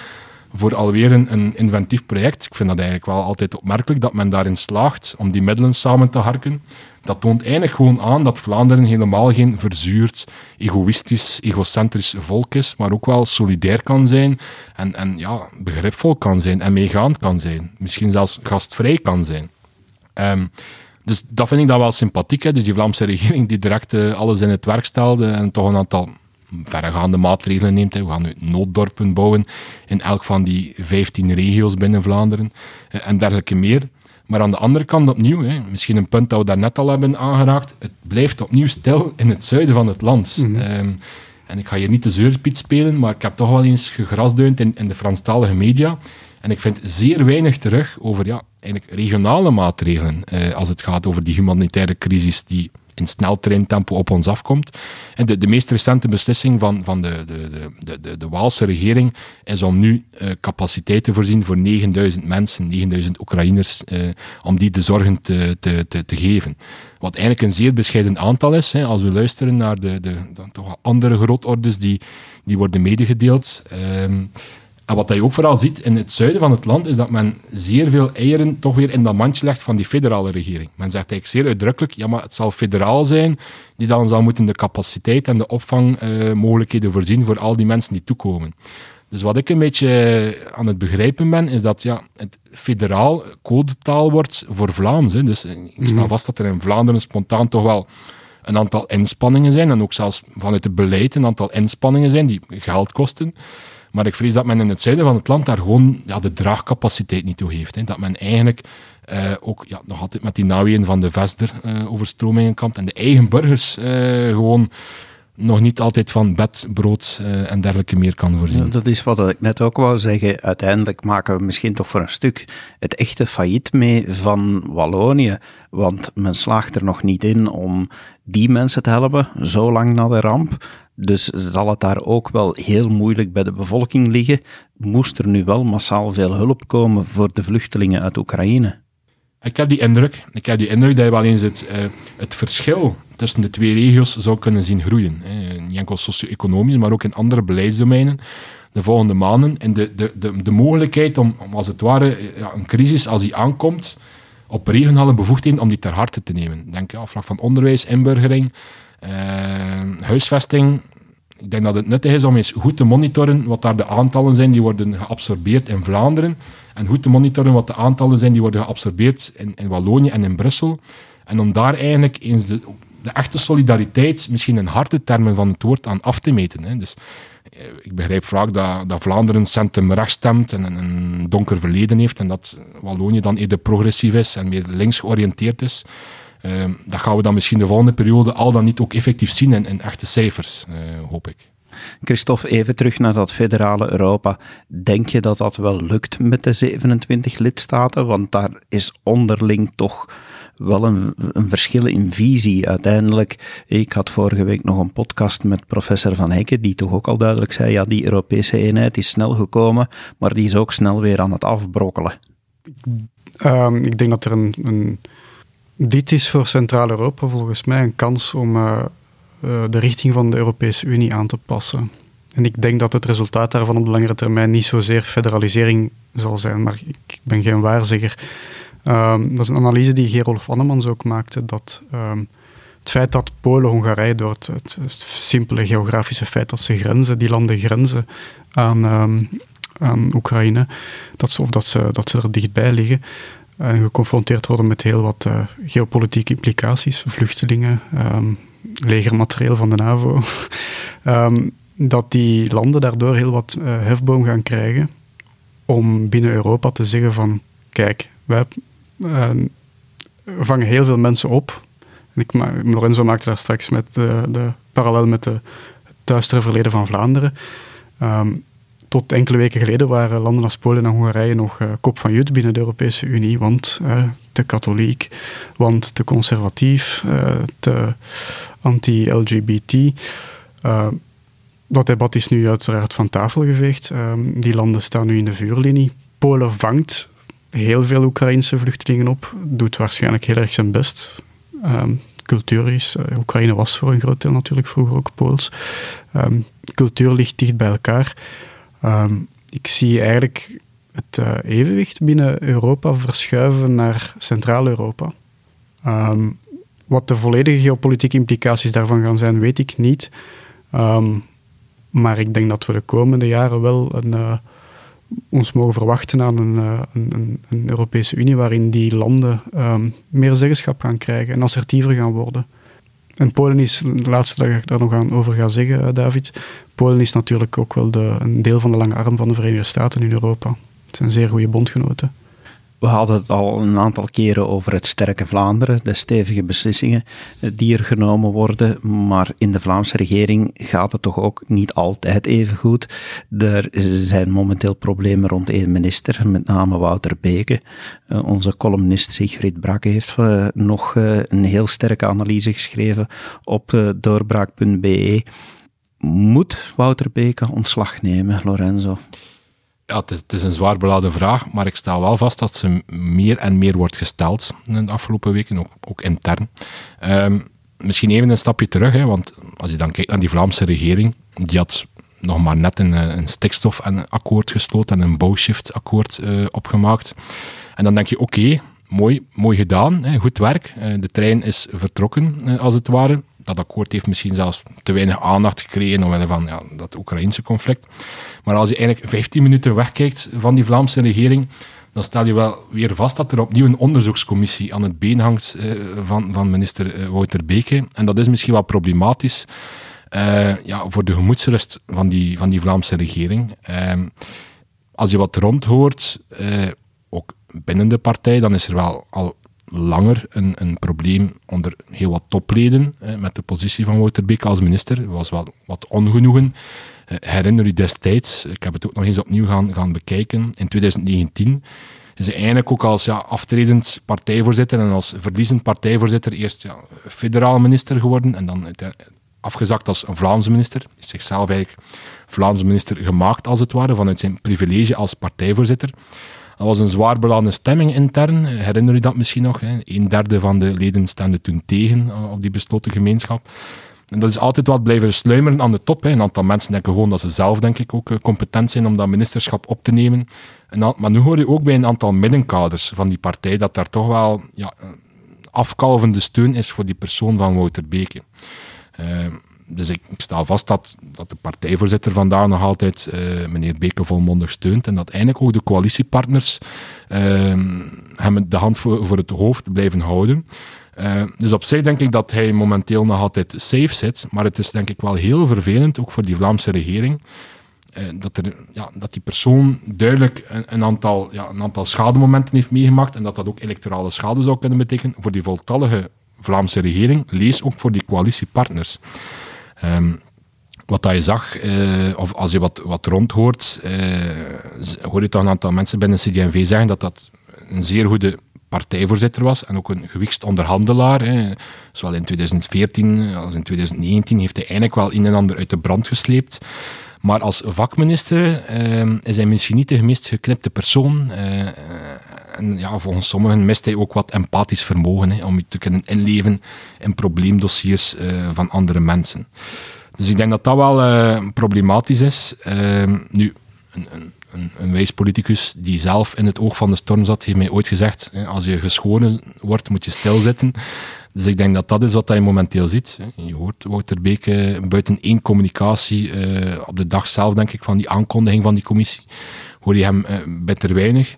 voor alweer een, een inventief project. Ik vind dat eigenlijk wel altijd opmerkelijk dat men daarin slaagt om die middelen samen te harken dat toont eigenlijk gewoon aan dat Vlaanderen helemaal geen verzuurd, egoïstisch, egocentrisch volk is, maar ook wel solidair kan zijn en, en ja, begripvol kan zijn en meegaand kan zijn. Misschien zelfs gastvrij kan zijn. Um, dus dat vind ik dan wel sympathiek. Dus die Vlaamse regering die direct uh, alles in het werk stelde en toch een aantal verregaande maatregelen neemt. Hè. We gaan nu nooddorpen bouwen in elk van die 15 regio's binnen Vlaanderen uh, en dergelijke meer. Maar aan de andere kant opnieuw, hè, misschien een punt dat we daarnet al hebben aangeraakt, het blijft opnieuw stil in het zuiden van het land. Mm um, en ik ga hier niet de zeurpiet spelen, maar ik heb toch wel eens gegrasduind in, in de Franstalige media. En ik vind zeer weinig terug over ja, eigenlijk regionale maatregelen eh, als het gaat over die humanitaire crisis die in sneltreintempo op ons afkomt. En de, de meest recente beslissing van, van de, de, de, de, de Waalse regering is om nu uh, capaciteit te voorzien voor 9000 mensen, 9000 Oekraïners, uh, om die de zorgen te, te, te, geven. Wat eigenlijk een zeer bescheiden aantal is, hè, als we luisteren naar de, de, de toch andere grootordes die, die worden medegedeeld. Uh, en wat je ook vooral ziet in het zuiden van het land, is dat men zeer veel eieren toch weer in dat mandje legt van die federale regering. Men zegt eigenlijk zeer uitdrukkelijk, ja, maar het zal federaal zijn die dan zal moeten de capaciteit en de opvangmogelijkheden uh, voorzien voor al die mensen die toekomen. Dus wat ik een beetje aan het begrijpen ben, is dat ja, het federaal codetaal wordt voor Vlaams. Hè. Dus ik sta mhm. vast dat er in Vlaanderen spontaan toch wel een aantal inspanningen zijn, en ook zelfs vanuit het beleid een aantal inspanningen zijn die geld kosten. Maar ik vrees dat men in het zuiden van het land daar gewoon ja, de draagcapaciteit niet toe heeft. Hè. Dat men eigenlijk uh, ook ja, nog altijd met die naweeën van de Vester-overstromingen uh, kampt en de eigen burgers uh, gewoon nog niet altijd van bed, brood en dergelijke meer kan voorzien. Ja, dat is wat ik net ook wou zeggen. Uiteindelijk maken we misschien toch voor een stuk het echte failliet mee van Wallonië. Want men slaagt er nog niet in om die mensen te helpen, zo lang na de ramp. Dus zal het daar ook wel heel moeilijk bij de bevolking liggen. Moest er nu wel massaal veel hulp komen voor de vluchtelingen uit Oekraïne? Ik heb die indruk, ik heb die indruk dat je wel eens het, uh, het verschil tussen de twee regio's zou kunnen zien groeien. Hè. Niet enkel socio-economisch, maar ook in andere beleidsdomeinen de volgende maanden. En de, de, de, mogelijkheid om, als het ware, ja, een crisis, als die aankomt, op regionale bevoegdheden om die ter harte te nemen. Denk ja, vlak van onderwijs, inburgering, huisvesting, ik denk dat het nuttig is om eens goed te monitoren wat daar de aantallen zijn die worden geabsorbeerd in Vlaanderen en goed te monitoren wat de aantallen zijn die worden geabsorbeerd in, in Wallonië en in Brussel. En om daar eigenlijk eens de, de echte solidariteit, misschien in harde termen van het woord, aan af te meten. Hè. Dus eh, ik begrijp vaak dat, dat Vlaanderen centrum stemt en een, donker verleden heeft en dat Wallonië dan eerder progressief is en meer links georiënteerd is. Uh, dat gaan we dan misschien de volgende periode al dan niet ook effectief zien in, in echte cijfers, uh, hoop ik. Christophe, even terug naar dat federale Europa. Denk je dat dat wel lukt met de 27 lidstaten? Want daar is onderling toch wel een, een verschil in visie. Uiteindelijk, ik had vorige week nog een podcast met professor Van Hekken, die toch ook al duidelijk zei, ja, die Europese eenheid is snel gekomen, maar die is ook snel weer aan het afbrokkelen. Um, ik denk dat er een, een, Dit is voor Centraal-Europa volgens mij een kans om uh, uh, de richting van de Europese Unie aan te passen. En ik denk dat het resultaat daarvan op de langere termijn niet zozeer federalisering zal zijn, maar ik ben geen waarzegger. Um, dat is een analyse die Gerolf Annemans ook maakte, dat um, het feit dat Polen, Hongarije, door het, simpele geografische feit dat ze grenzen, die landen grenzen aan, um, aan Oekraïne, dat ze, of dat ze, dat ze er dichtbij liggen, en geconfronteerd worden met heel wat uh, geopolitieke implicaties, vluchtelingen, legermaterieel van de NAVO, dat die landen daardoor heel wat uh, hefboom gaan krijgen om binnen Europa te zeggen van kijk, wij uh, vangen heel veel mensen op. En ik, Lorenzo maakte daar straks met de, de parallel met de, duistere verleden van Vlaanderen. Um, tot enkele weken geleden waren landen als Polen en Hongarije nog uh, kop van jut binnen de Europese Unie, want uh, te katholiek, want te conservatief, uh, te anti-LGBT. dat debat is nu uiteraard van tafel geveegd. Die landen staan nu in de vuurlinie. Polen vangt heel veel Oekraïnse vluchtelingen op. Doet waarschijnlijk heel erg zijn best. Cultuur is, Oekraïne was voor een groot deel natuurlijk vroeger ook Pools. Cultuur ligt dicht bij elkaar. Um, ik zie eigenlijk het uh, evenwicht binnen Europa verschuiven naar Centraal-Europa. wat de volledige geopolitieke implicaties daarvan gaan zijn, weet ik niet. maar ik denk dat we de komende jaren wel een, uh, ons mogen verwachten aan een, eh, een, een, Europese Unie waarin die landen meer zeggenschap gaan krijgen en assertiever gaan worden. En Polen is, het laatste dat ik daar nog aan over ga zeggen, eh, David, Polen is natuurlijk ook wel de, een deel van de lange arm van de Verenigde Staten in Europa. Het zijn zeer goede bondgenoten. We hadden het al een aantal keren over het sterke Vlaanderen, de stevige beslissingen die er genomen worden. Maar in de Vlaamse regering gaat het toch ook niet altijd even goed. Er zijn momenteel problemen rond één minister, met name Wouter Beke. Uh, onze columnist Sigrid Brak heeft uh, nog uh, een heel sterke analyse geschreven op doorbraak.be. Moet Wouter Beke ontslag nemen, Lorenzo? ja, het is, een zwaar beladen vraag, maar ik stel wel vast dat ze meer en meer wordt gesteld in de afgelopen weken, ook, ook intern. Um, misschien even een stapje terug, hè, want als je dan kijkt naar die Vlaamse regering, die had nog maar net een, eh, een stikstofakkoord gesloten en een bouwshiftakkoord uh, opgemaakt. En dan denk je, oké, mooi, mooi gedaan, hè, goed werk. Uh, de trein is vertrokken, als het ware. Dat akkoord heeft misschien zelfs te weinig aandacht gekregen omwille van ja, dat Oekraïnse conflict. Maar als je eigenlijk 15 minuten wegkijkt van die Vlaamse regering, dan stel je wel weer vast dat er opnieuw een onderzoekscommissie aan het been hangt eh, van, van minister uh, Wouter Beke. En dat is misschien wel problematisch uh, ja, voor de gemoedsrust van die, van die Vlaamse regering. Ehm, als je wat rondhoort, ook binnen de partij, dan is er wel al langer een, een probleem onder heel wat topleden met de positie van Wouter Beke als minister. Er was wel wat ongenoegen. Eh, herinner u destijds, ik heb het ook nog eens opnieuw gaan, gaan bekijken, in 2019 is hij eigenlijk ook als ja, aftredend partijvoorzitter en als verliezend partijvoorzitter eerst ja, federaal minister geworden en dan afgezakt als Vlaamse minister. Zichzelf eigenlijk Vlaamse minister gemaakt als het ware, vanuit zijn privilege als partijvoorzitter. Dat was een zwaar beladen stemming intern. Herinner u dat misschien nog? Hè? Een derde van de leden stemde toen tegen eh, op die besloten gemeenschap. En dat is altijd wat blijven sluimeren aan de top. Hè. Een aantal mensen denken gewoon dat ze zelf, denk ik, ook eh, competent zijn om dat ministerschap op te nemen. En maar nu hoor je ook bij een aantal middenkaders van die partij dat daar toch wel ja, afkalvende steun is voor die persoon van Wouter Beke. Uh, dus ik, stel vast dat, dat de partijvoorzitter vandaag nog altijd uh, meneer Beke volmondig steunt en dat eigenlijk ook de coalitiepartners uh, hem de hand voor, het hoofd blijven houden. Uh, dus op zich denk ik dat hij momenteel nog altijd safe zit, maar het is denk ik wel heel vervelend, ook voor die Vlaamse regering, dat, er, ja, dat die persoon duidelijk een, een, aantal, ja, een aantal schademomenten heeft meegemaakt en dat dat ook electorale schade zou kunnen betekenen voor die voltallige Vlaamse regering, lees ook voor die coalitiepartners. Um, wat dat je zag, uh, of als je wat, wat rondhoort, uh, hoor je toch een aantal mensen binnen CD&V zeggen dat dat een zeer goede partijvoorzitter was en ook een gewichtst onderhandelaar. Hè. Zowel in 2014 als in 2019 heeft hij eigenlijk wel een en ander uit de brand gesleept. Maar als vakminister uh, is hij misschien niet de meest geknipte persoon. Uh, en ja, volgens sommigen mist hij ook wat empathisch vermogen hè, om je te kunnen inleven in probleemdossiers uh, van andere mensen. Dus ik denk dat dat wel uh, problematisch is. Uh, nu, een, een, een, wijs politicus die zelf in het oog van de storm zat, heeft mij ooit gezegd: als je geschoren wordt, moet je stilzitten. Dus ik denk dat dat is wat je momenteel ziet. Je hoort Wouter Beke buiten één communicatie op de dag zelf, denk ik, van die aankondiging van die commissie, hoor je hem bitter weinig.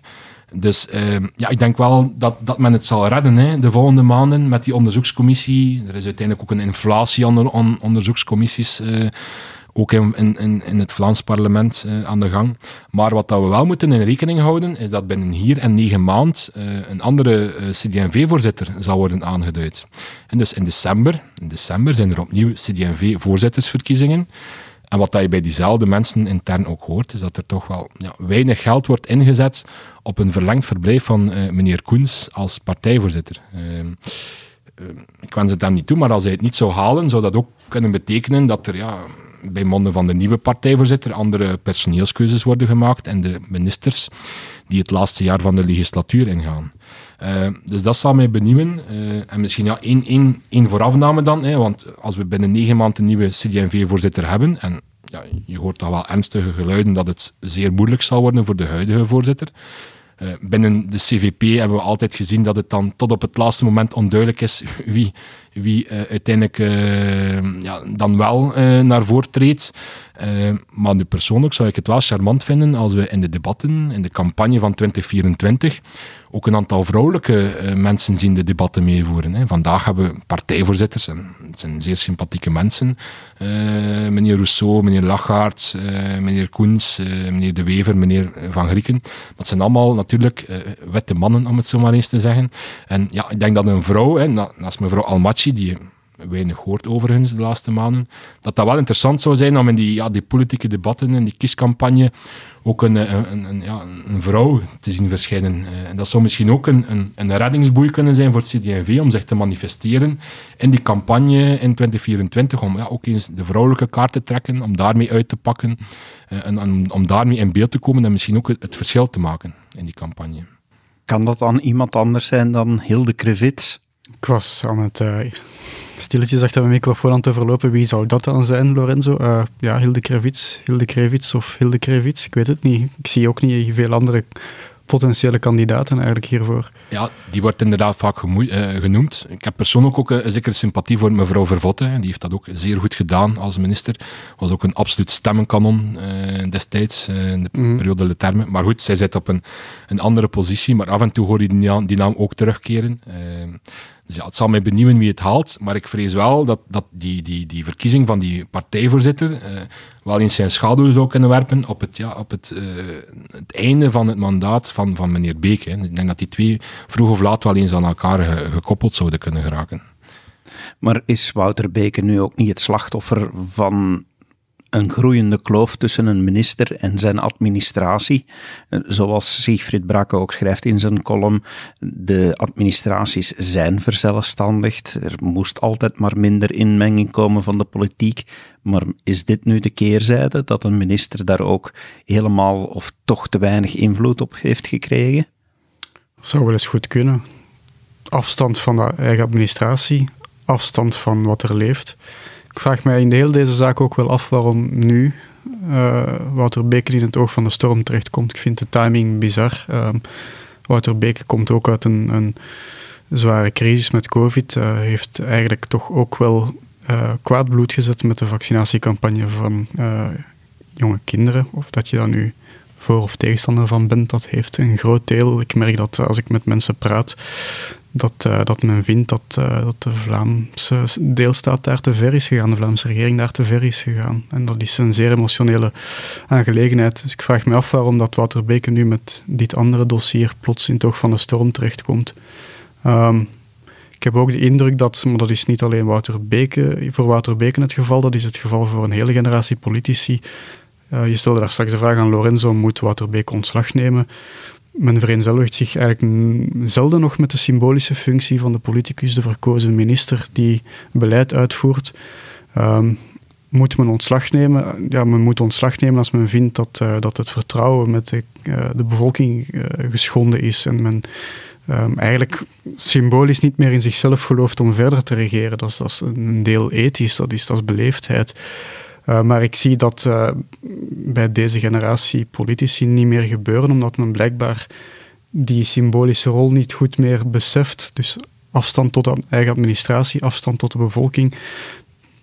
Dus uh, ja, ik denk wel dat, dat men het zal redden hè, de volgende maanden met die onderzoekscommissie. Er is uiteindelijk ook een inflatie onder on, onderzoekscommissies, uh, ook in, in, in het Vlaams parlement uh, aan de gang. Maar wat dat we wel moeten in rekening houden, is dat binnen hier en negen maand een andere CD&V-voorzitter zal worden aangeduid. En dus in december, in december zijn er opnieuw CD&V-voorzittersverkiezingen. En wat dat je bij diezelfde mensen intern ook hoort, is dat er toch wel ja, weinig geld wordt ingezet op een verlengd verblijf van uh, meneer Koens als partijvoorzitter. Uh, uh, ik wens het hem niet toe, maar als hij het niet zou halen, zou dat ook kunnen betekenen dat er ja, bij monden van de nieuwe partijvoorzitter andere personeelskeuzes worden gemaakt en de ministers die het laatste jaar van de legislatuur ingaan. Uh, dus dat zal mij benieuwen. Uh, en misschien ja, één, één, één voorafname dan. Hè, want als we binnen negen maanden een nieuwe CD&V-voorzitter hebben, en ja, je hoort toch wel ernstige geluiden dat het zeer moeilijk zal worden voor de huidige voorzitter. Uh, binnen de CVP hebben we altijd gezien dat het dan tot op het laatste moment onduidelijk is wie, wie uh, uiteindelijk uh, ja, dan wel naar voren treedt. maar nu persoonlijk zou ik het wel charmant vinden als we in de debatten, in de campagne van 2024, ook een aantal vrouwelijke mensen zien de debatten meevoeren. Hè. Vandaag hebben we partijvoorzitters, en het zijn zeer sympathieke mensen. Meneer Rousseau, meneer Lachaert, meneer Koens, meneer De Wever, meneer Van Grieken. Dat zijn allemaal natuurlijk witte mannen, om het zo maar eens te zeggen. En ja, ik denk dat een vrouw, hè, naast mevrouw Die weinig hoort overigens de laatste maanden, dat dat wel interessant zou zijn om in die, ja, die politieke debatten en die kiescampagne ook een, een, een, ja, een vrouw te zien verschijnen. Eh, en dat zou misschien ook een, een, een reddingsboei kunnen zijn voor het CD&V om zich te manifesteren in die campagne in 2024, om ja, ook eens de vrouwelijke kaart te trekken, om daarmee uit te pakken eh, en om, om daarmee in beeld te komen en misschien ook het, het verschil te maken in die campagne. Kan dat dan iemand anders zijn dan Hilde Krevits? Ik was aan het uh, stilletjes achter mijn microfoon aan te verlopen. Wie zou dat dan zijn, Lorenzo? Uh, ja, Hilde Krevits, Hilde Krevits of Hilde Krevits, ik weet het niet. Ik zie ook niet veel andere potentiële kandidaten eigenlijk hiervoor. Ja, die wordt inderdaad vaak uh, genoemd. Ik heb persoonlijk ook een, zekere sympathie voor mevrouw Vervotte. Die heeft dat ook zeer goed gedaan als minister. Was ook een absoluut stemmenkanon uh, destijds, uh, in de mm. periode de termen. Maar goed, zij zit op een, een andere positie. Maar af en toe hoor je die naam, die naam ook terugkeren. Dus ja, het zal mij benieuwen wie het haalt, maar ik vrees wel dat, dat die, die, die verkiezing van die partijvoorzitter uh, wel eens zijn schaduw zou kunnen werpen op het, ja, op het, uh, het einde van het mandaat van, van meneer Beek. Ik denk dat die twee vroeg of laat wel eens aan elkaar gekoppeld zouden kunnen geraken. Maar is Wouter Beke nu ook niet het slachtoffer van een groeiende kloof tussen een minister en zijn administratie. Zoals Siegfried Brakke ook schrijft in zijn column, de administraties zijn verzelfstandigd. Er moest altijd maar minder inmenging komen van de politiek. Maar is dit nu de keerzijde, dat een minister daar ook helemaal of toch te weinig invloed op heeft gekregen? Zou wel eens goed kunnen. Afstand van de eigen administratie, afstand van wat er leeft. Ik vraag mij in de heel deze zaak ook wel af waarom nu uh, Wouter Beke in het oog van de storm terechtkomt. Ik vind de timing bizar. Uh, Wouter Beke komt ook uit een, een zware crisis met COVID. Uh, heeft eigenlijk toch ook wel uh, kwaad bloed gezet met de vaccinatiecampagne van jonge kinderen. Of dat je daar nu voor- of tegenstander van bent, dat heeft een groot deel. Ik merk dat als ik met mensen praat, dat, uh, dat men vindt dat, uh, dat de Vlaamse deelstaat daar te ver is gegaan, de Vlaamse regering daar te ver is gegaan. En dat is een zeer emotionele aangelegenheid. Dus ik vraag me af waarom dat Wouter Beke nu met dit andere dossier plots in toch van de storm terechtkomt. Um, ik heb ook de indruk dat, maar dat is niet alleen Wouter Beke, voor Wouter Beke het geval, dat is het geval voor een hele generatie politici. Uh, je stelde daar straks de vraag aan Lorenzo, moet Wouter Beke ontslag nemen? Men vereenzelvigt zich eigenlijk zelden nog met de symbolische functie van de politicus, de verkozen minister die beleid uitvoert. Um, moet men ontslag nemen? Ja, men moet ontslag nemen als men vindt dat, uh, dat het vertrouwen met de, uh, de bevolking uh, geschonden is en men um, eigenlijk symbolisch niet meer in zichzelf gelooft om verder te regeren. Dat is, dat is een deel ethisch, dat is, dat is beleefdheid. Uh, maar ik zie dat uh, bij deze generatie politici niet meer gebeuren, omdat men blijkbaar die symbolische rol niet goed meer beseft. Dus afstand tot de eigen administratie, afstand tot de bevolking.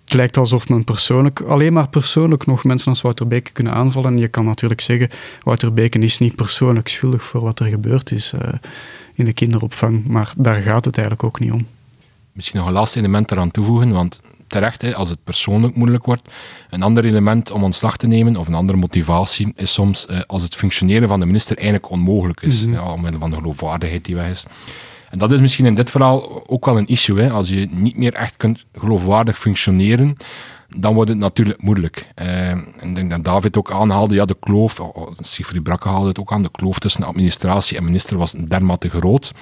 Het lijkt alsof men persoonlijk, alleen maar persoonlijk nog mensen als Wouter Beke kunnen aanvallen. En je kan natuurlijk zeggen, Wouter Beke is niet persoonlijk schuldig voor wat er gebeurd is uh, in de kinderopvang. Maar daar gaat het eigenlijk ook niet om. Misschien nog een laatste element eraan toevoegen, want terecht, hè, als het persoonlijk moeilijk wordt. Een ander element om ontslag te nemen, of een andere motivatie, is soms eh, als het functioneren van de minister eigenlijk onmogelijk is, mm -hmm. ja, omwille van de geloofwaardigheid die weg is. En dat is misschien in dit verhaal ook wel een issue. Hè. Als je niet meer echt kunt geloofwaardig functioneren, dan wordt het natuurlijk moeilijk. Uh, ik denk dat David ook aanhaalde, ja, de kloof, oh, Sigrid Brakke haalde het ook aan, de kloof tussen administratie en minister was dermate groot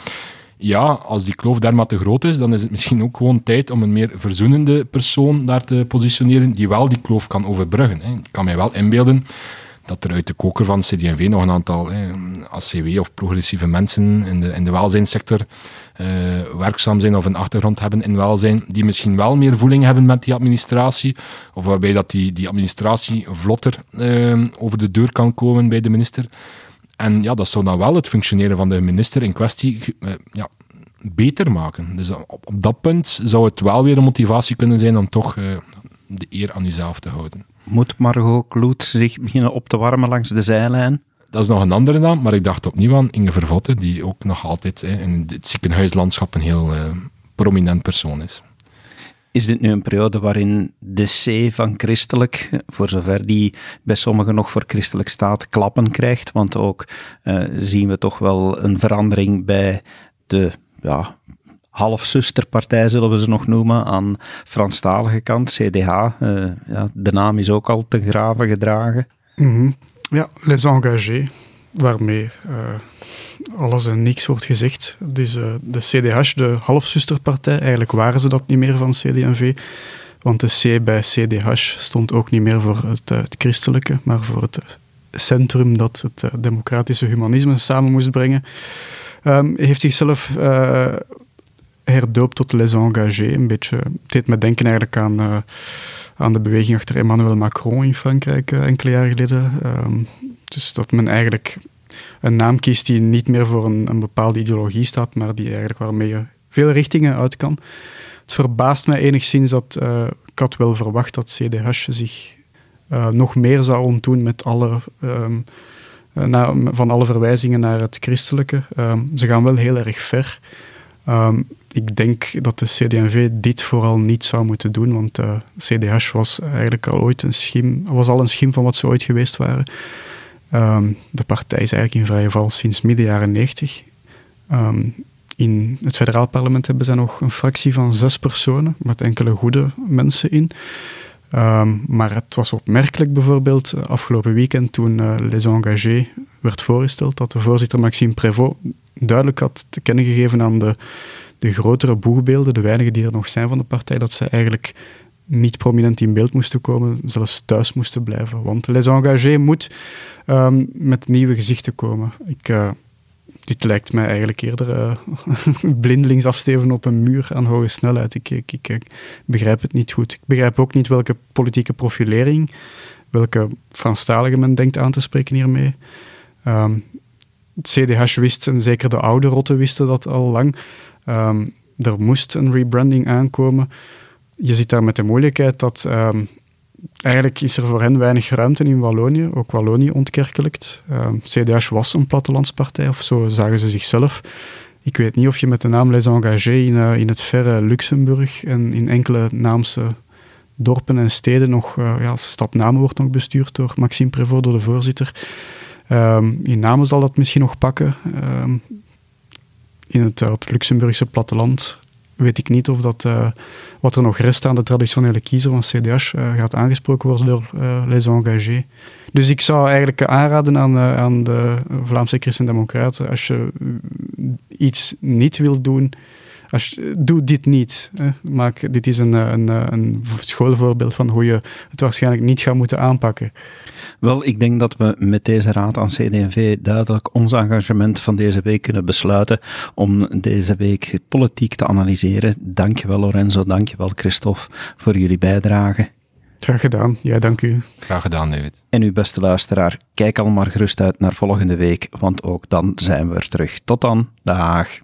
ja, als die kloof dermate groot is, dan is het misschien ook gewoon tijd om een meer verzoenende persoon daar te positioneren, die wel die kloof kan overbruggen. Hè. Ik kan mij wel inbeelden dat er uit de koker van CD&V nog een aantal hè, ACW of progressieve mensen in de, in de welzijnssector uh, werkzaam zijn of een achtergrond hebben in welzijn, die misschien wel meer voeling hebben met die administratie, of waarbij dat die, die administratie vlotter uh, over de deur kan komen bij de minister. En ja, dat zou dan wel het functioneren van de minister in kwestie uh, ja, beter maken. Dus op, op, dat punt zou het wel weer een motivatie kunnen zijn om toch uh, de eer aan uzelf te houden. Moet Margot Kloet zich beginnen op te warmen langs de zijlijn? Dat is nog een andere naam, maar ik dacht opnieuw aan Inge Vervotte, die ook nog altijd hè, in het ziekenhuislandschap een heel uh, prominent persoon is. Is dit nu een periode waarin de C van christelijk, voor zover die bij sommigen nog voor christelijk staat, klappen krijgt? Want ook uh, zien we toch wel een verandering bij de ja, halfzusterpartij, zullen we ze nog noemen, aan Franstalige kant, CDH. Uh, ja, de naam is ook al te graven gedragen. -hmm. Ja, les engagés, waarmee uh, alles en niks wordt gezegd. Dus uh, de CDH, de halfzusterpartij, eigenlijk waren ze dat niet meer van CD&V. Want de C bij CDH stond ook niet meer voor het, uh, het christelijke, maar voor het centrum dat het uh, democratische humanisme samen moest brengen. Um, heeft zichzelf herdoopt tot Les Engagés. Een beetje, het deed me denken eigenlijk aan, aan de beweging achter Emmanuel Macron in Frankrijk enkele jaren geleden. Um, dus dat men eigenlijk een naam kiest die niet meer voor een, een, bepaalde ideologie staat, maar die eigenlijk waarmee je veel richtingen uit kan. Het verbaast mij enigszins dat uh, ik had wel verwacht dat CDH zich uh, nog meer zou ontdoen met alle, um, na, van alle verwijzingen naar het christelijke. Um, ze gaan wel heel erg ver. Um, ik denk dat de CD&V dit vooral niet zou moeten doen, want CDH was eigenlijk al ooit een schim, was al een schim van wat ze ooit geweest waren. Um, de partij is eigenlijk in vrije val sinds midden jaren 90. Um, in het federaal parlement hebben ze nog een fractie van zes personen, met enkele goede mensen in. Um, maar het was opmerkelijk bijvoorbeeld afgelopen weekend toen uh, Les Engagés werd voorgesteld, dat de voorzitter Maxime Prévost duidelijk had te kennen gegeven aan de, de grotere boegbeelden, de weinigen die er nog zijn van de partij, dat ze eigenlijk niet prominent in beeld moesten komen, zelfs thuis moesten blijven. Want Les Engagés moet um, met nieuwe gezichten komen. Ik, uh, dit lijkt mij eigenlijk eerder uh, blindelings afsteven op een muur aan hoge snelheid. Ik, ik, ik, ik, begrijp het niet goed. Ik begrijp ook niet welke politieke profilering, welke Franstalige men denkt aan te spreken hiermee. Um, het CDH wist, en zeker de oude rotten wisten dat al lang, um, er moest een rebranding aankomen. Je zit daar met de moeilijkheid dat ehm, eigenlijk is er voor hen weinig ruimte in Wallonië, ook Wallonië ontkerkelijkt. Um, CDH was een plattelandspartij, of zo zagen ze zichzelf. Ik weet niet of je met de naam Les Engagés in, uh, in het verre Luxemburg en in enkele naamse dorpen en steden nog, uh, ja, wordt nog bestuurd door Maxime Prévost, door de voorzitter. Um, in Namen zal dat misschien nog pakken. In uh, het Luxemburgse platteland weet ik niet of dat, uh, wat er nog rest aan de traditionele kiezer van CDH uh, gaat aangesproken worden door uh, les engagés. Dus ik zou eigenlijk aanraden aan, aan de Vlaamse Christen-Democraten, als je iets niet wil doen, als, doe dit niet. Hè. Maak, dit is een, een, een schoolvoorbeeld van hoe je het waarschijnlijk niet gaat moeten aanpakken. Wel, ik denk dat we met deze raad aan CD&V duidelijk ons engagement van deze week kunnen besluiten om deze week politiek te analyseren. Dankjewel Lorenzo, dankjewel Christophe voor jullie bijdrage. Graag gedaan. Ja, dank u. Graag gedaan, David. En uw beste luisteraar, kijk al maar gerust uit naar volgende week, want ook dan zijn we er terug. Tot dan. Dag.